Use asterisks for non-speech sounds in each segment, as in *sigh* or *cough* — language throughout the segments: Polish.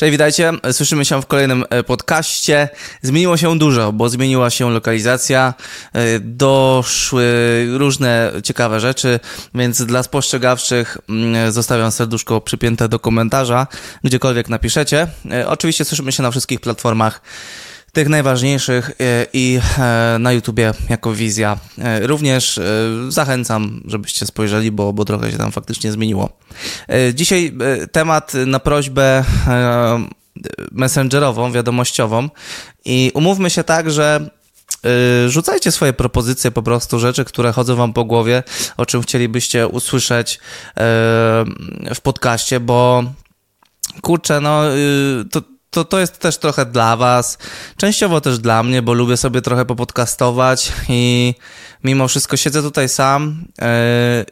Cześć, witajcie. Słyszymy się w kolejnym e, podcaście. Zmieniło się dużo, bo zmieniła się lokalizacja, e, doszły różne ciekawe rzeczy, więc dla spostrzegawczych mm, zostawiam serduszko przypięte do komentarza, gdziekolwiek napiszecie. E, oczywiście słyszymy się na wszystkich platformach tych najważniejszych i na YouTubie jako wizja. Również zachęcam, żebyście spojrzeli, bo, bo trochę się tam faktycznie zmieniło. Dzisiaj temat na prośbę messengerową, wiadomościową i umówmy się tak, że rzucajcie swoje propozycje, po prostu rzeczy, które chodzą wam po głowie, o czym chcielibyście usłyszeć w podcaście, bo kurczę, no y, to to, to jest też trochę dla Was, częściowo też dla mnie, bo lubię sobie trochę popodcastować i mimo wszystko siedzę tutaj sam yy,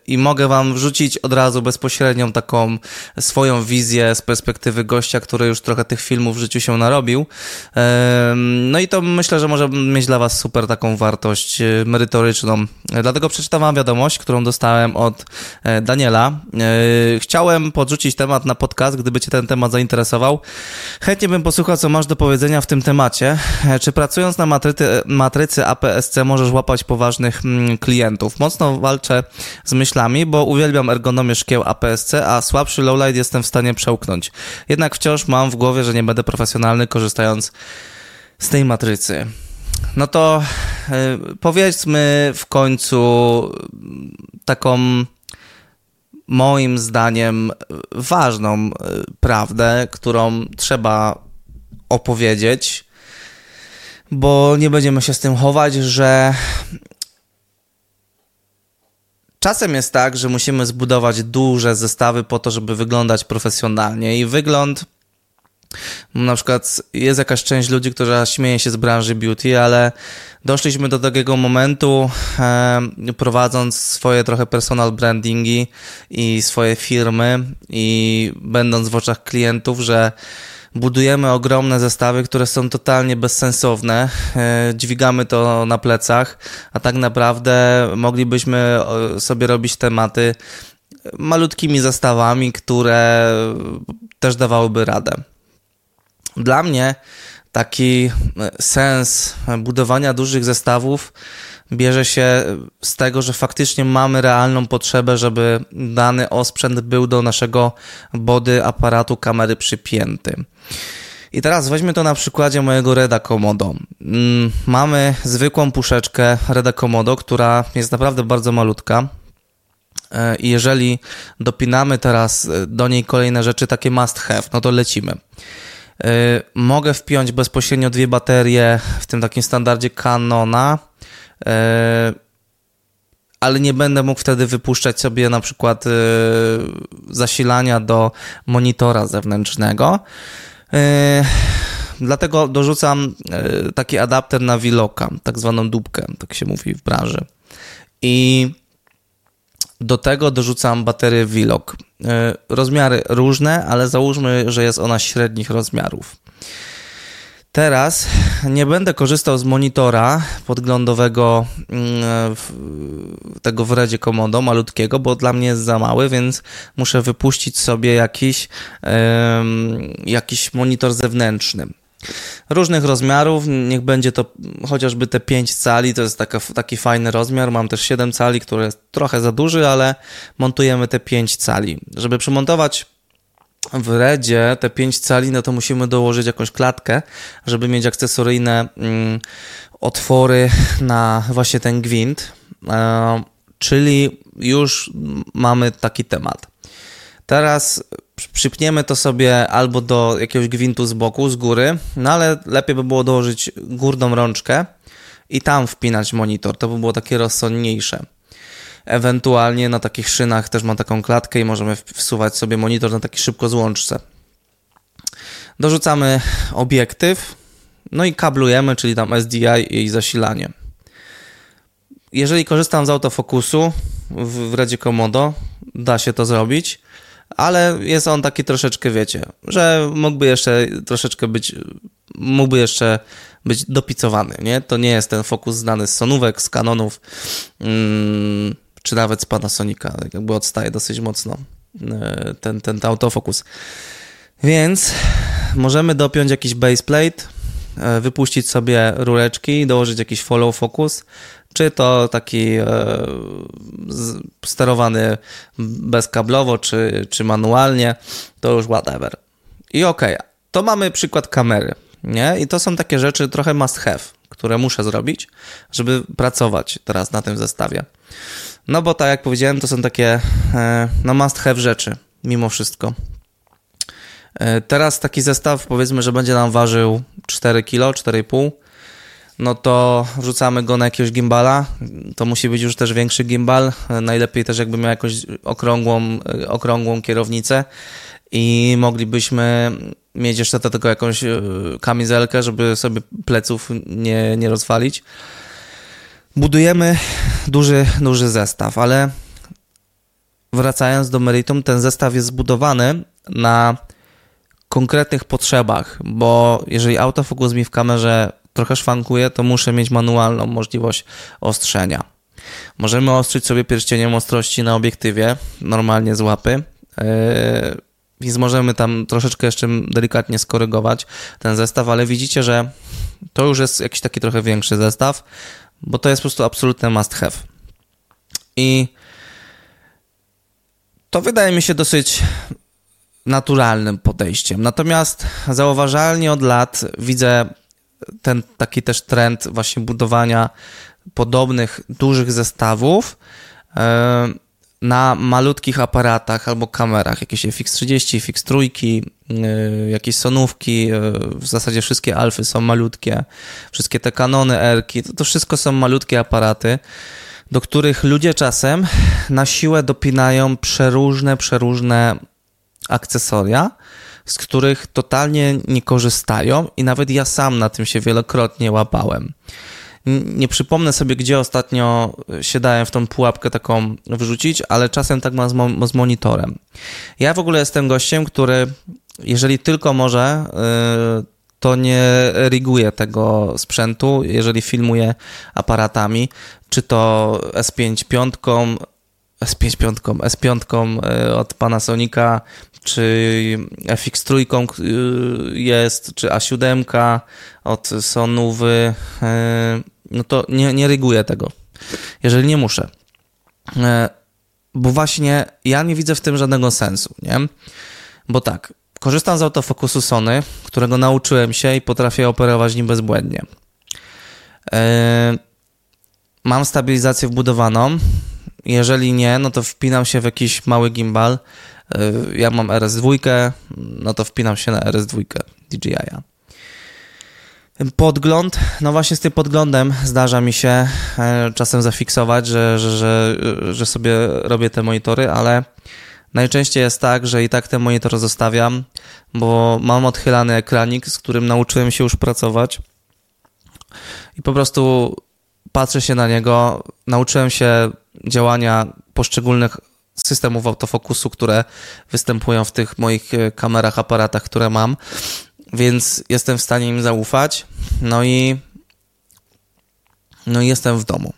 i mogę Wam wrzucić od razu bezpośrednią taką swoją wizję z perspektywy gościa, który już trochę tych filmów w życiu się narobił. Yy, no i to myślę, że może mieć dla Was super taką wartość yy, merytoryczną. Dlatego przeczytam Wam wiadomość, którą dostałem od Daniela. Chciałem podrzucić temat na podcast, gdyby Cię ten temat zainteresował. Chętnie chętnie bym posłuchał, co masz do powiedzenia w tym temacie. E, czy pracując na matrycy, matrycy APSC możesz łapać poważnych mm, klientów? Mocno walczę z myślami, bo uwielbiam ergonomię szkieł APSC, a słabszy lowlight jestem w stanie przełknąć. Jednak wciąż mam w głowie, że nie będę profesjonalny korzystając z tej matrycy. No to yy, powiedzmy w końcu taką moim zdaniem ważną e, prawdę, którą trzeba opowiedzieć, bo nie będziemy się z tym chować, że czasem jest tak, że musimy zbudować duże zestawy po to, żeby wyglądać profesjonalnie i wygląd na przykład jest jakaś część ludzi, która śmieje się z branży beauty, ale doszliśmy do takiego momentu, e, prowadząc swoje trochę personal brandingi i swoje firmy i będąc w oczach klientów, że budujemy ogromne zestawy, które są totalnie bezsensowne. E, dźwigamy to na plecach, a tak naprawdę moglibyśmy sobie robić tematy malutkimi zestawami, które też dawałyby radę. Dla mnie taki e, sens budowania dużych zestawów bierze się z tego, że faktycznie mamy realną potrzebę, żeby dany osprzęt był do naszego body aparatu kamery przypięty. I teraz weźmy to na przykładzie mojego Reda Komodo. Mm, mamy zwykłą puszeczkę Reda Komodo, która jest naprawdę bardzo malutka. E, I jeżeli dopinamy teraz e, do niej kolejne rzeczy, takie must have, no to lecimy. Y, mogę wpiąć bezpośrednio dwie baterie w tym takim standardzie Canona, y, ale nie będę mógł wtedy wypuszczać sobie na przykład y, zasilania do monitora zewnętrznego. Dlatego dorzucam taki adapter na Viloka, tak zwaną dupkę, tak się mówi w branży. I do tego dorzucam baterię Wilok. E, rozmiary różne, ale załóżmy, że jest ona średnich rozmiarów. Teraz nie będę korzystał z monitora podglądowego mm, tego w Redzie Komodo, malutkiego, bo dla mnie jest za mały, więc muszę wypuścić sobie jakiś, jakiś monitor zewnętrzny różnych rozmiarów, niech będzie to chociażby te 5 cali, to jest taka, taki fajny rozmiar, mam też 7 cali, który jest trochę za duży, ale montujemy te 5 cali. Żeby przymontować w Redzie te 5 cali, no to musimy dołożyć jakąś klatkę, żeby mieć akcesoryjne mm, otwory na właśnie ten gwint, e, czyli już mamy taki temat. Teraz przypniemy to sobie albo do jakiegoś gwintu z boku, z góry, no ale lepiej by było dołożyć górną rączkę i tam wpinać monitor. To by było takie rozsądniejsze. Ewentualnie na takich szynach też mam taką klatkę i możemy wsuwać sobie monitor na taki szybko złączce. Dorzucamy obiektyw, no i kablujemy, czyli tam SDI i zasilanie. Jeżeli korzystam z autofokusu w, w Komodo, da się to zrobić ale jest on taki troszeczkę, wiecie, że mógłby jeszcze troszeczkę być, mógłby jeszcze być dopicowany, nie? To nie jest ten fokus znany z Sonówek, z Canonów, mm, czy nawet z Panasonica, tak jakby odstaje dosyć mocno e, ten, ten autofokus. Więc możemy dopiąć jakiś baseplate, e, wypuścić sobie rureczki, dołożyć jakiś follow focus, czy to taki e, sterowany bezkablowo, czy, czy manualnie, to już whatever. I okej, okay, to mamy przykład kamery, nie? I to są takie rzeczy trochę must have, które muszę zrobić, żeby pracować teraz na tym zestawie. No bo tak jak powiedziałem, to są takie e, no must have rzeczy, mimo wszystko. E, teraz taki zestaw, powiedzmy, że będzie nam ważył 4 kg, 4,5 no to wrzucamy go na jakiegoś gimbala. To musi być już też większy gimbal. Najlepiej też jakby miał jakąś okrągłą, okrągłą kierownicę i moglibyśmy mieć jeszcze do tego jakąś e, kamizelkę, żeby sobie pleców nie, nie rozwalić. Budujemy duży, duży zestaw, ale wracając do meritum, ten zestaw jest zbudowany na konkretnych potrzebach, bo jeżeli autofokus mi w kamerze trochę szwankuje, to muszę mieć manualną możliwość ostrzenia. Możemy ostrzyć sobie pierścieniem ostrości na obiektywie, normalnie z łapy. Yy, więc możemy tam troszeczkę jeszcze delikatnie skorygować ten zestaw, ale widzicie, że to już jest jakiś taki trochę większy zestaw, bo to jest po prostu absolutny must have. I to wydaje mi się dosyć naturalnym podejściem. Natomiast zauważalnie od lat widzę ten taki też trend właśnie budowania podobnych, dużych zestawów e, na malutkich aparatach albo kamerach, jakieś FX30, FX3, e, jakieś sonówki, e, w zasadzie wszystkie alfy są malutkie, wszystkie te kanony Erki, to, to wszystko są malutkie aparaty, do których ludzie czasem na siłę dopinają przeróżne, przeróżne akcesoria, z których totalnie nie korzystają i nawet ja sam na tym się wielokrotnie łapałem. Nie przypomnę sobie, gdzie ostatnio się dałem w tą pułapkę taką wrzucić, ale czasem tak mam z, mo z monitorem. Ja w ogóle jestem gościem, który jeżeli tylko może, yy, to nie riguje tego sprzętu, jeżeli filmuje aparatami, czy to S5 piątką, S5 piątką, S5 yy, od Panasonica, czy FX trójką y, jest, czy A7 od Sonówy, y, no to nie, nie ryguję tego, jeżeli nie muszę. Y, bo właśnie ja nie widzę w tym żadnego sensu, nie? Bo tak, korzystam z autofokusu Sony, którego nauczyłem się i potrafię operować nim bezbłędnie. Mam stabilizację wbudowaną. Jeżeli nie, no to wpinam się w jakiś mały gimbal Y, ja mam RS2, no to wpinam się na RS2 DJI-a. Podgląd, no właśnie z tym podglądem zdarza mi się e, czasem zafiksować, że, że, że, że sobie robię te monitory, ale najczęściej jest tak, że i tak ten monitor zostawiam, bo mam odchylany ekranik, z którym nauczyłem się już pracować i po prostu patrzę się na niego, nauczyłem się działania poszczególnych systemów autofokusu, które występują w tych moich e, kamerach, aparatach, które mam, więc jestem w stanie im zaufać. No i no i jestem w domu.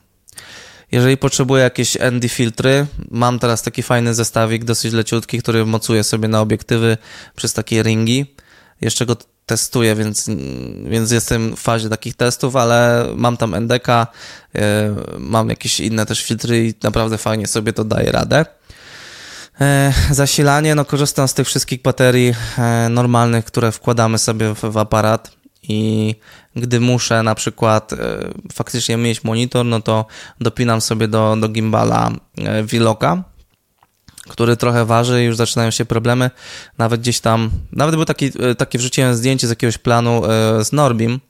Jeżeli potrzebuję jakieś ND filtry, mam teraz taki fajny zestawik, dosyć leciutki, który mocuję sobie na obiektywy przez takie ringi. Jeszcze go testuję, więc, więc jestem w fazie takich testów, ale mam tam NDK, e, mam jakieś inne też filtry i naprawdę fajnie sobie to daje radę. E, zasilanie, no korzystam z tych wszystkich baterii e, normalnych, które wkładamy sobie w, w aparat i gdy muszę na przykład faktycznie mieć monitor, no to dopinam sobie do, do gimbala Viloka, który trochę waży i już zaczynają się problemy. Nawet gdzieś tam, nawet był taki, takie wrzuciłem zdjęcie z jakiegoś planu z Norbim.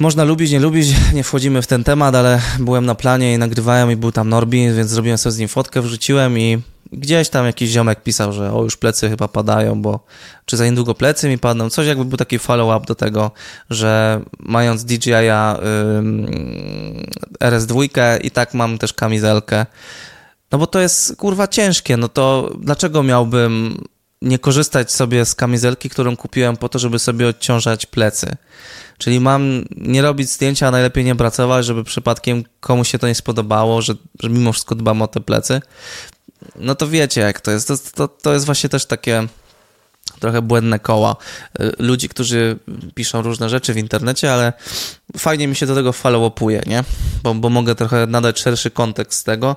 Można lubić, nie lubić, *laughs* nie wchodzimy w ten temat, ale byłem na planie i nagrywałem i był tam Norbi, więc zrobiłem sobie z nim fotkę, wrzuciłem i Gdzieś tam jakiś ziomek pisał, że o już plecy chyba padają, bo czy za niedługo plecy mi padną. Coś jakby był taki follow-up do tego, że mając DJI-a RS2 i tak mam też kamizelkę. No bo to jest kurwa ciężkie, no to dlaczego miałbym nie korzystać sobie z kamizelki, którą kupiłem po to, żeby sobie odciążać plecy? Czyli mam nie robić zdjęcia, a najlepiej nie pracować, żeby przypadkiem komuś się to nie spodobało, że, że mimo wszystko dbam o te plecy no to wiecie jak to jest. To, to, to jest właśnie też takie trochę błędne koła y, ludzi, którzy piszą różne rzeczy w internecie, ale fajnie mi się do tego follow-upuje, nie? Bo, bo mogę trochę nadać szerszy kontekst tego,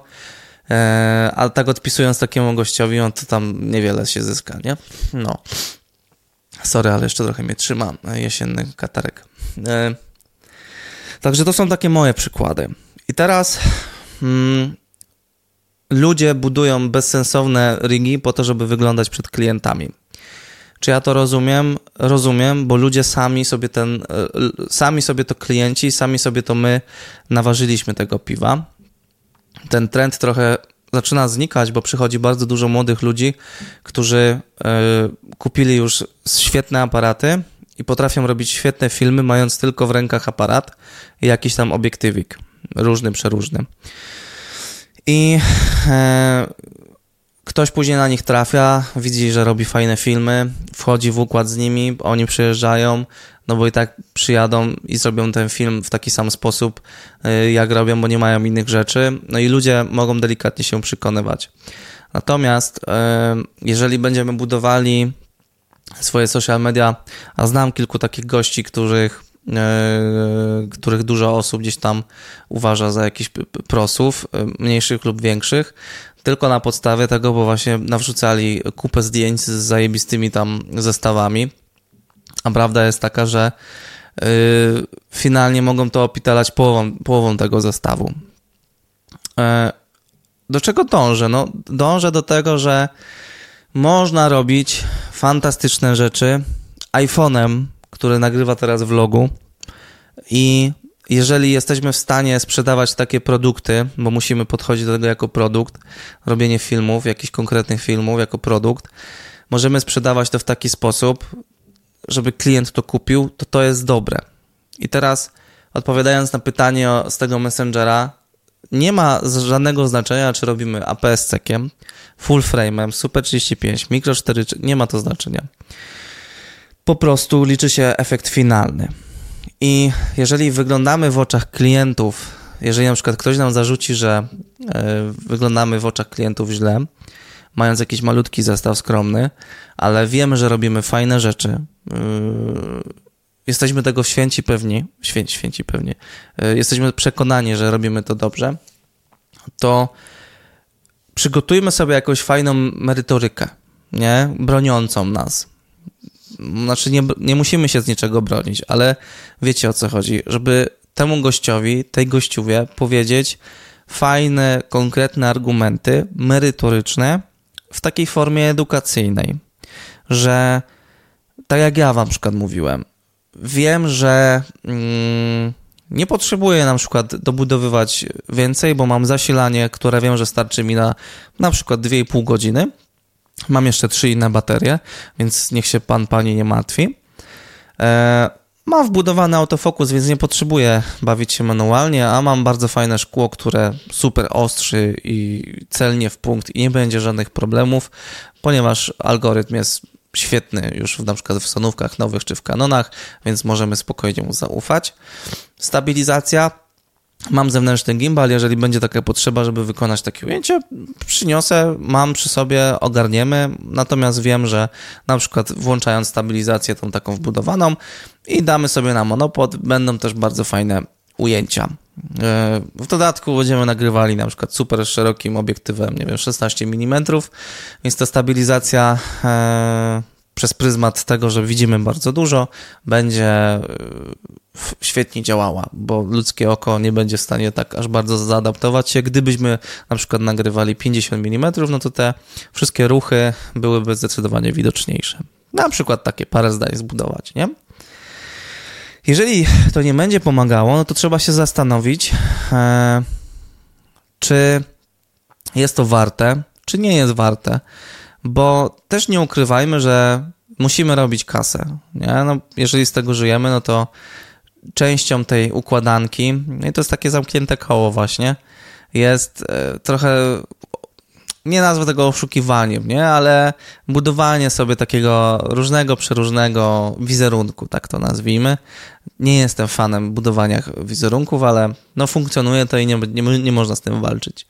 e, ale tak odpisując takiemu gościowi, on to tam niewiele się zyska, nie? No. Sorry, ale jeszcze trochę mnie trzyma jesienny katarek. E, także to są takie moje przykłady. I teraz mm, ludzie budują bezsensowne rigi po to, żeby wyglądać przed klientami. Czy ja to rozumiem? Rozumiem, bo ludzie sami sobie ten, e, sami sobie to klienci, sami sobie to my naważyliśmy tego piwa. Ten trend trochę zaczyna znikać, bo przychodzi bardzo dużo młodych ludzi, którzy y, kupili już świetne aparaty i potrafią robić świetne filmy, mając tylko w rękach aparat i jakiś tam obiektywik, różny, przeróżny. I e, ktoś później na nich trafia, widzi, że robi fajne filmy, wchodzi w układ z nimi, oni przyjeżdżają, no bo i tak przyjadą i zrobią ten film w taki sam sposób, e, jak robią, bo nie mają innych rzeczy. No i ludzie mogą delikatnie się przekonywać. Natomiast e, jeżeli będziemy budowali swoje social media, a znam kilku takich gości, których E, których dużo osób gdzieś tam uważa za jakichś prosów, mniejszych lub większych, tylko na podstawie tego, bo właśnie nawrzucali kupę zdjęć z zajebistymi tam zestawami. A prawda jest taka, że e, finalnie mogą to opitalać połową, połową tego zestawu. Do czego dążę? No, dążę do tego, że można robić fantastyczne rzeczy iPhone'em który nagrywa teraz vlogu i jeżeli jesteśmy w stanie sprzedawać takie produkty, bo musimy podchodzić do tego jako produkt, robienie filmów, jakichś konkretnych filmów jako produkt, możemy sprzedawać to w taki sposób, żeby klient to kupił, to to jest dobre. I teraz odpowiadając na pytanie z tego Messengera, nie ma żadnego znaczenia, czy robimy APS-cekiem, full frame'em, Super 35, Micro 4, nie ma to znaczenia po prostu liczy się efekt finalny. I jeżeli wyglądamy w oczach klientów, jeżeli na przykład ktoś nam zarzuci, że e, wyglądamy w oczach klientów źle, mając jakiś malutki zestaw skromny, ale wiemy, że robimy fajne rzeczy, jesteśmy tego święci pewni, święci, święci pewni, e, jesteśmy przekonani, że robimy to dobrze, to przygotujmy sobie jakąś fajną merytorykę, nie? Broniącą nas. Znaczy nie, nie musimy się z niczego bronić, ale wiecie o co chodzi, żeby temu gościowi, tej gościuwie powiedzieć fajne, konkretne argumenty, merytoryczne, w takiej formie edukacyjnej, że tak jak ja wam przykład mówiłem, wiem, że mm, nie potrzebuję na przykład dobudowywać więcej, bo mam zasilanie, które wiem, że starczy mi na na przykład 2,5 godziny, Mam jeszcze trzy inne baterie, więc niech się pan, pani nie martwi. E, mam wbudowany autofokus, więc nie potrzebuję bawić się manualnie, a mam bardzo fajne szkło, które super ostrzy i celnie w punkt i nie będzie żadnych problemów, ponieważ algorytm jest świetny już na przykład w sonówkach nowych czy w kanonach, więc możemy spokojnie mu zaufać. Stabilizacja Mam zewnętrzny gimbal, jeżeli będzie taka potrzeba, żeby wykonać takie ujęcie, przyniosę, mam przy sobie, ogarniemy, natomiast wiem, że na przykład włączając stabilizację tą taką wbudowaną i damy sobie na monopod, będą też bardzo fajne ujęcia. E, w dodatku będziemy nagrywali na przykład super szerokim obiektywem, nie wiem, 16 mm, więc ta stabilizacja e, przez pryzmat tego, że widzimy bardzo dużo, będzie e, świetnie działała, bo ludzkie oko nie będzie w stanie tak aż bardzo zaadaptować się. Gdybyśmy na przykład nagrywali 50 mm, no to te wszystkie ruchy byłyby zdecydowanie widoczniejsze. Na przykład takie parę zdań zbudować, nie? Jeżeli to nie będzie pomagało, no to trzeba się zastanowić, e, czy jest to warte, czy nie jest warte, bo też nie ukrywajmy, że musimy robić kasę. Nie? No, jeżeli z tego żyjemy, no to częścią tej układanki, no i to jest takie zamknięte koło właśnie, jest e, trochę, nie nazwę tego oszukiwaniem, nie, ale budowanie sobie takiego różnego, przeróżnego wizerunku, tak to nazwijmy. Nie jestem fanem budowania wizerunków, ale no funkcjonuje to i nie, nie, nie można z tym walczyć.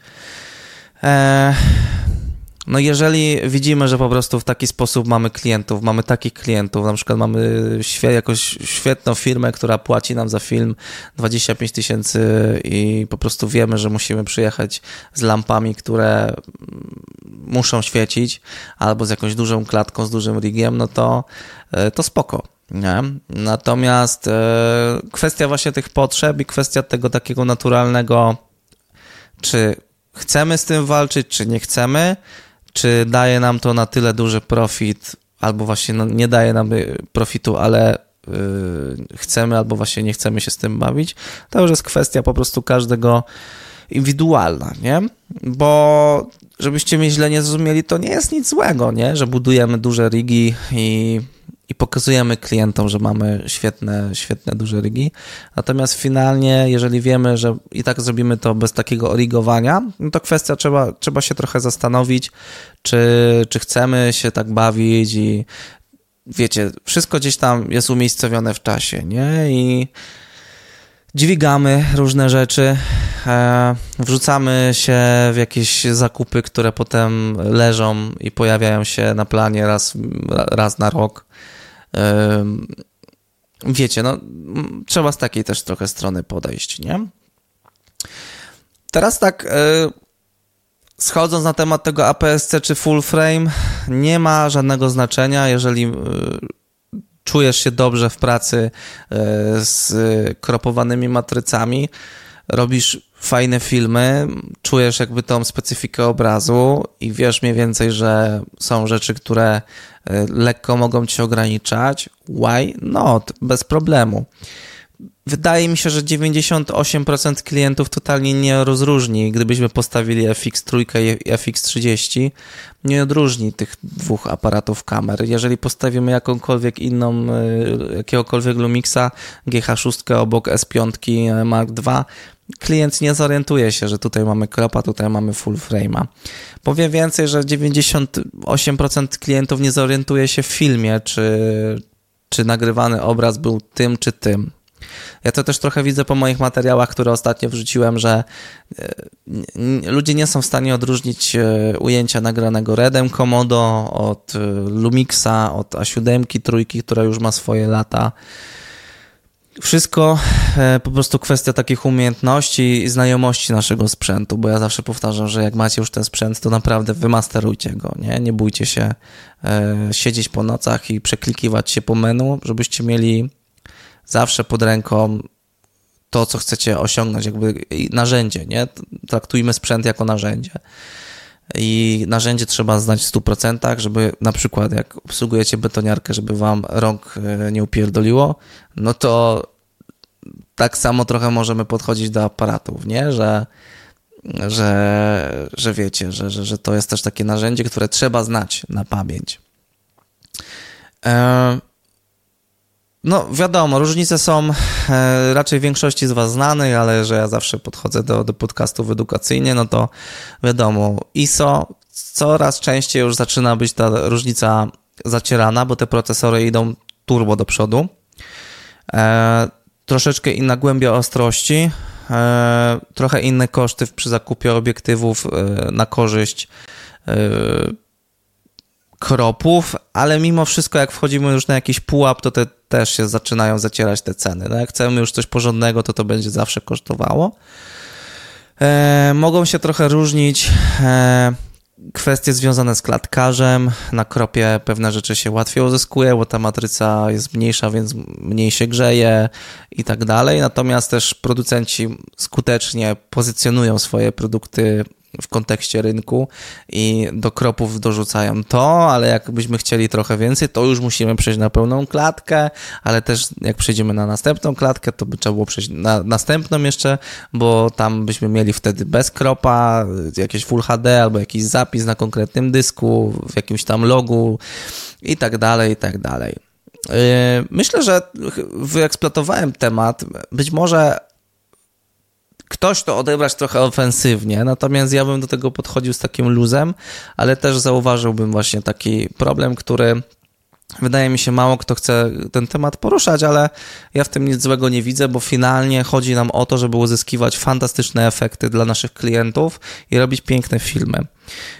Eee, no jeżeli widzimy, że po prostu w taki sposób mamy klientów, mamy takich klientów, na przykład mamy świe, jakąś świetną firmę, która płaci nam za film 25 tysięcy i po prostu wiemy, że musimy przyjechać z lampami, które muszą świecić, albo z jakąś dużą klatką, z dużym rigiem, no to, e, to spoko. Nie? Natomiast e, kwestia właśnie tych potrzeb i kwestia tego takiego naturalnego, czy chcemy z tym walczyć, czy nie chcemy, czy daje nam to na tyle duży profit, albo właśnie no, nie daje nam profitu, ale yy, chcemy, albo właśnie nie chcemy się z tym bawić, to już jest kwestia po prostu każdego indywidualna, nie? Bo żebyście mnie źle nie zrozumieli, to nie jest nic złego, nie? Że budujemy duże rigi i i pokazujemy klientom, że mamy świetne, świetne duże rygi. Natomiast finalnie, jeżeli wiemy, że i tak zrobimy to bez takiego origowania, no to kwestia trzeba, trzeba się trochę zastanowić, czy, czy chcemy się tak bawić i wiecie, wszystko gdzieś tam jest umiejscowione w czasie, nie? I dźwigamy różne rzeczy, e, wrzucamy się w jakieś zakupy, które potem leżą i pojawiają się na planie raz, raz na rok wiecie, no trzeba z takiej też trochę strony podejść, nie? Teraz tak e, schodząc na temat tego APS-C czy full frame, nie ma żadnego znaczenia, jeżeli e, czujesz się dobrze w pracy e, z kropowanymi matrycami, robisz fajne filmy, czujesz jakby tą specyfikę obrazu i wiesz mniej więcej, że są rzeczy, które e, lekko mogą cię ograniczać. Why not? Bez problemu. Wydaje mi się, że 98% klientów totalnie nie rozróżni. Gdybyśmy postawili FX3 i FX30, nie odróżni tych dwóch aparatów kamer. Jeżeli postawimy jakąkolwiek inną, e, jakiegokolwiek Lumixa GH6 obok S5 Mark II, klient nie zorientuje się, że tutaj mamy kropa, tutaj mamy full frame'a. Powiem więcej, że 98% klientów nie zorientuje się w filmie, czy, czy nagrywany obraz był tym czy tym. Ja to też trochę widzę po moich materiałach, które ostatnio wrzuciłem, że e, ludzie nie są w stanie odróżnić e, ujęcia nagranego Redem Komodo od e, Lumixa, od A7 trójki, która już ma swoje lata. Wszystko e, po prostu kwestia takich umiejętności i znajomości naszego sprzętu, bo ja zawsze powtarzam, że jak macie już ten sprzęt, to naprawdę wymasterujcie go, nie? Nie bójcie się e, siedzieć po nocach i przeklikiwać się po menu, żebyście mieli zawsze pod ręką to, co chcecie osiągnąć, jakby narzędzie, nie? Traktujmy sprzęt jako narzędzie i narzędzie trzeba znać w 100%, żeby na przykład jak obsługujecie betoniarkę, żeby wam rąk e, nie upierdoliło, no to tak samo trochę możemy podchodzić do aparatów, nie? Że, że, że wiecie, że, że, że to jest też takie narzędzie, które trzeba znać na pamięć. E no, wiadomo, różnice są e, raczej większości z Was znanych, ale że ja zawsze podchodzę do, do podcastów edukacyjnie, no to wiadomo, ISO coraz częściej już zaczyna być ta różnica zacierana, bo te procesory idą turbo do przodu. E, troszeczkę inna głębia ostrości, e, trochę inne koszty przy zakupie obiektywów e, na korzyść e, kropów, ale mimo wszystko, jak wchodzimy już na jakiś pułap, to te też się zaczynają zacierać te ceny. No jak chcemy już coś porządnego, to to będzie zawsze kosztowało. E, mogą się trochę różnić e, kwestie związane z klatkarzem. Na kropie pewne rzeczy się łatwiej uzyskuje, bo ta matryca jest mniejsza, więc mniej się grzeje i tak dalej. Natomiast też producenci skutecznie pozycjonują swoje produkty w kontekście rynku i do kropów dorzucają to, ale jakbyśmy chcieli trochę więcej, to już musimy przejść na pełną klatkę, ale też jak przejdziemy na następną klatkę, to by trzeba było przejść na następną jeszcze, bo tam byśmy mieli wtedy bez kropa, jakieś Full HD albo jakiś zapis na konkretnym dysku, w jakimś tam logu i tak dalej, i tak dalej. Yy, myślę, że wyeksploatowałem temat. Być może ktoś to odebrać trochę ofensywnie, natomiast ja bym do tego podchodził z takim luzem, ale też zauważyłbym właśnie taki problem, który Wydaje mi się, mało kto chce ten temat poruszać, ale ja w tym nic złego nie widzę, bo finalnie chodzi nam o to, żeby uzyskiwać fantastyczne efekty dla naszych klientów i robić piękne filmy.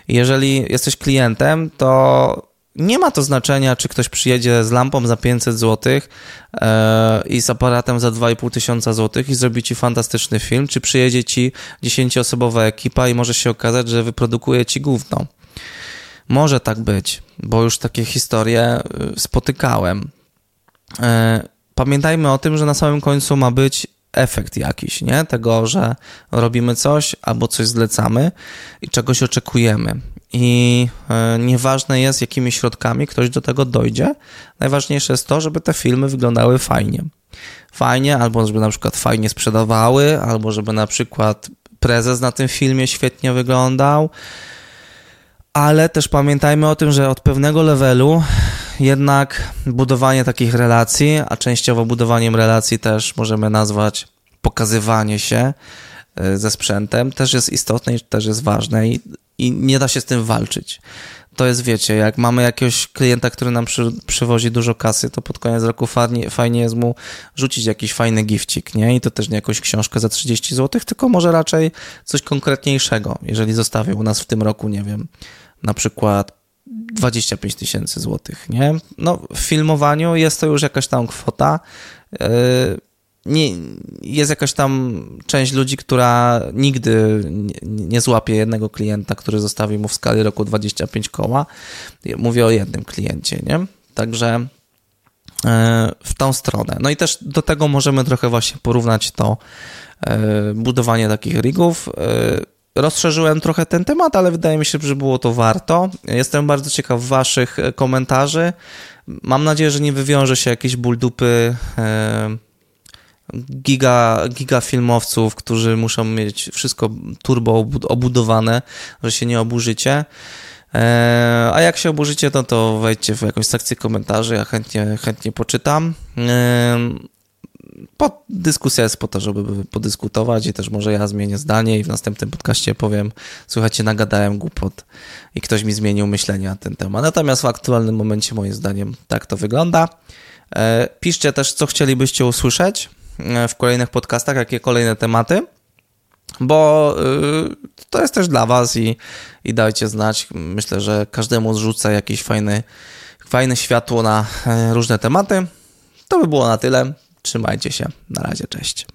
Jeżeli jesteś klientem, to nie ma to znaczenia, czy ktoś przyjedzie z lampą za 500 zł e, i z aparatem za 2,5 tysiąca zł i zrobi ci fantastyczny film, czy przyjedzie ci 10-osobowa ekipa i może się okazać, że wyprodukuje ci gówno. Może tak być, bo już takie historie y, spotykałem. E, pamiętajmy o tym, że na samym końcu ma być efekt jakiś, nie? Tego, że robimy coś albo coś zlecamy i czegoś oczekujemy. I e, nieważne jest, jakimi środkami ktoś do tego dojdzie. Najważniejsze jest to, żeby te filmy wyglądały fajnie. Fajnie, albo żeby na przykład fajnie sprzedawały, albo żeby na przykład prezes na tym filmie świetnie wyglądał, ale też pamiętajmy o tym, że od pewnego levelu jednak budowanie takich relacji, a częściowo budowaniem relacji też możemy nazwać pokazywanie się ze sprzętem, też jest istotne i też jest ważne i, i nie da się z tym walczyć to jest, wiecie, jak mamy jakiegoś klienta, który nam przy, przywozi dużo kasy, to pod koniec roku fajnie, fajnie jest mu rzucić jakiś fajny gifcik, nie? I to też nie jakąś książkę za 30 zł, tylko może raczej coś konkretniejszego, jeżeli zostawił u nas w tym roku, nie wiem, na przykład 25 tysięcy złotych, nie? No, w filmowaniu jest to już jakaś tam kwota. Yy, nie, jest jakaś tam część ludzi, która nigdy nie, nie złapie jednego klienta, który zostawi mu w skali roku 25 koła. Mówię o jednym kliencie, nie? Także e, w tą stronę. No i też do tego możemy trochę właśnie porównać to e, budowanie takich rigów. E, rozszerzyłem trochę ten temat, ale wydaje mi się, że było to warto. Jestem bardzo ciekaw Waszych komentarzy. Mam nadzieję, że nie wywiąże się jakieś ból dupy giga, giga filmowców, którzy muszą mieć wszystko turbo obudowane, że się nie oburzycie. E, a jak się oburzycie, to, to wejdźcie w jakąś sekcję komentarzy, ja chętnie, chętnie poczytam. E, po, dyskusja jest po to, żeby podyskutować i też może ja zmienię zdanie i w następnym podcaście powiem, słuchajcie, nagadałem głupot i ktoś mi zmienił myślenie na ten temat. Natomiast w aktualnym momencie moim zdaniem tak to wygląda. E, piszcie też, co chcielibyście usłyszeć w kolejnych podcastach, jakie kolejne tematy, bo y, to jest też dla Was i, i dajcie znać. Myślę, że każdemu zrzuca jakieś fajne, fajne światło na e, różne tematy. To by było na tyle. Trzymajcie się. Na razie, cześć.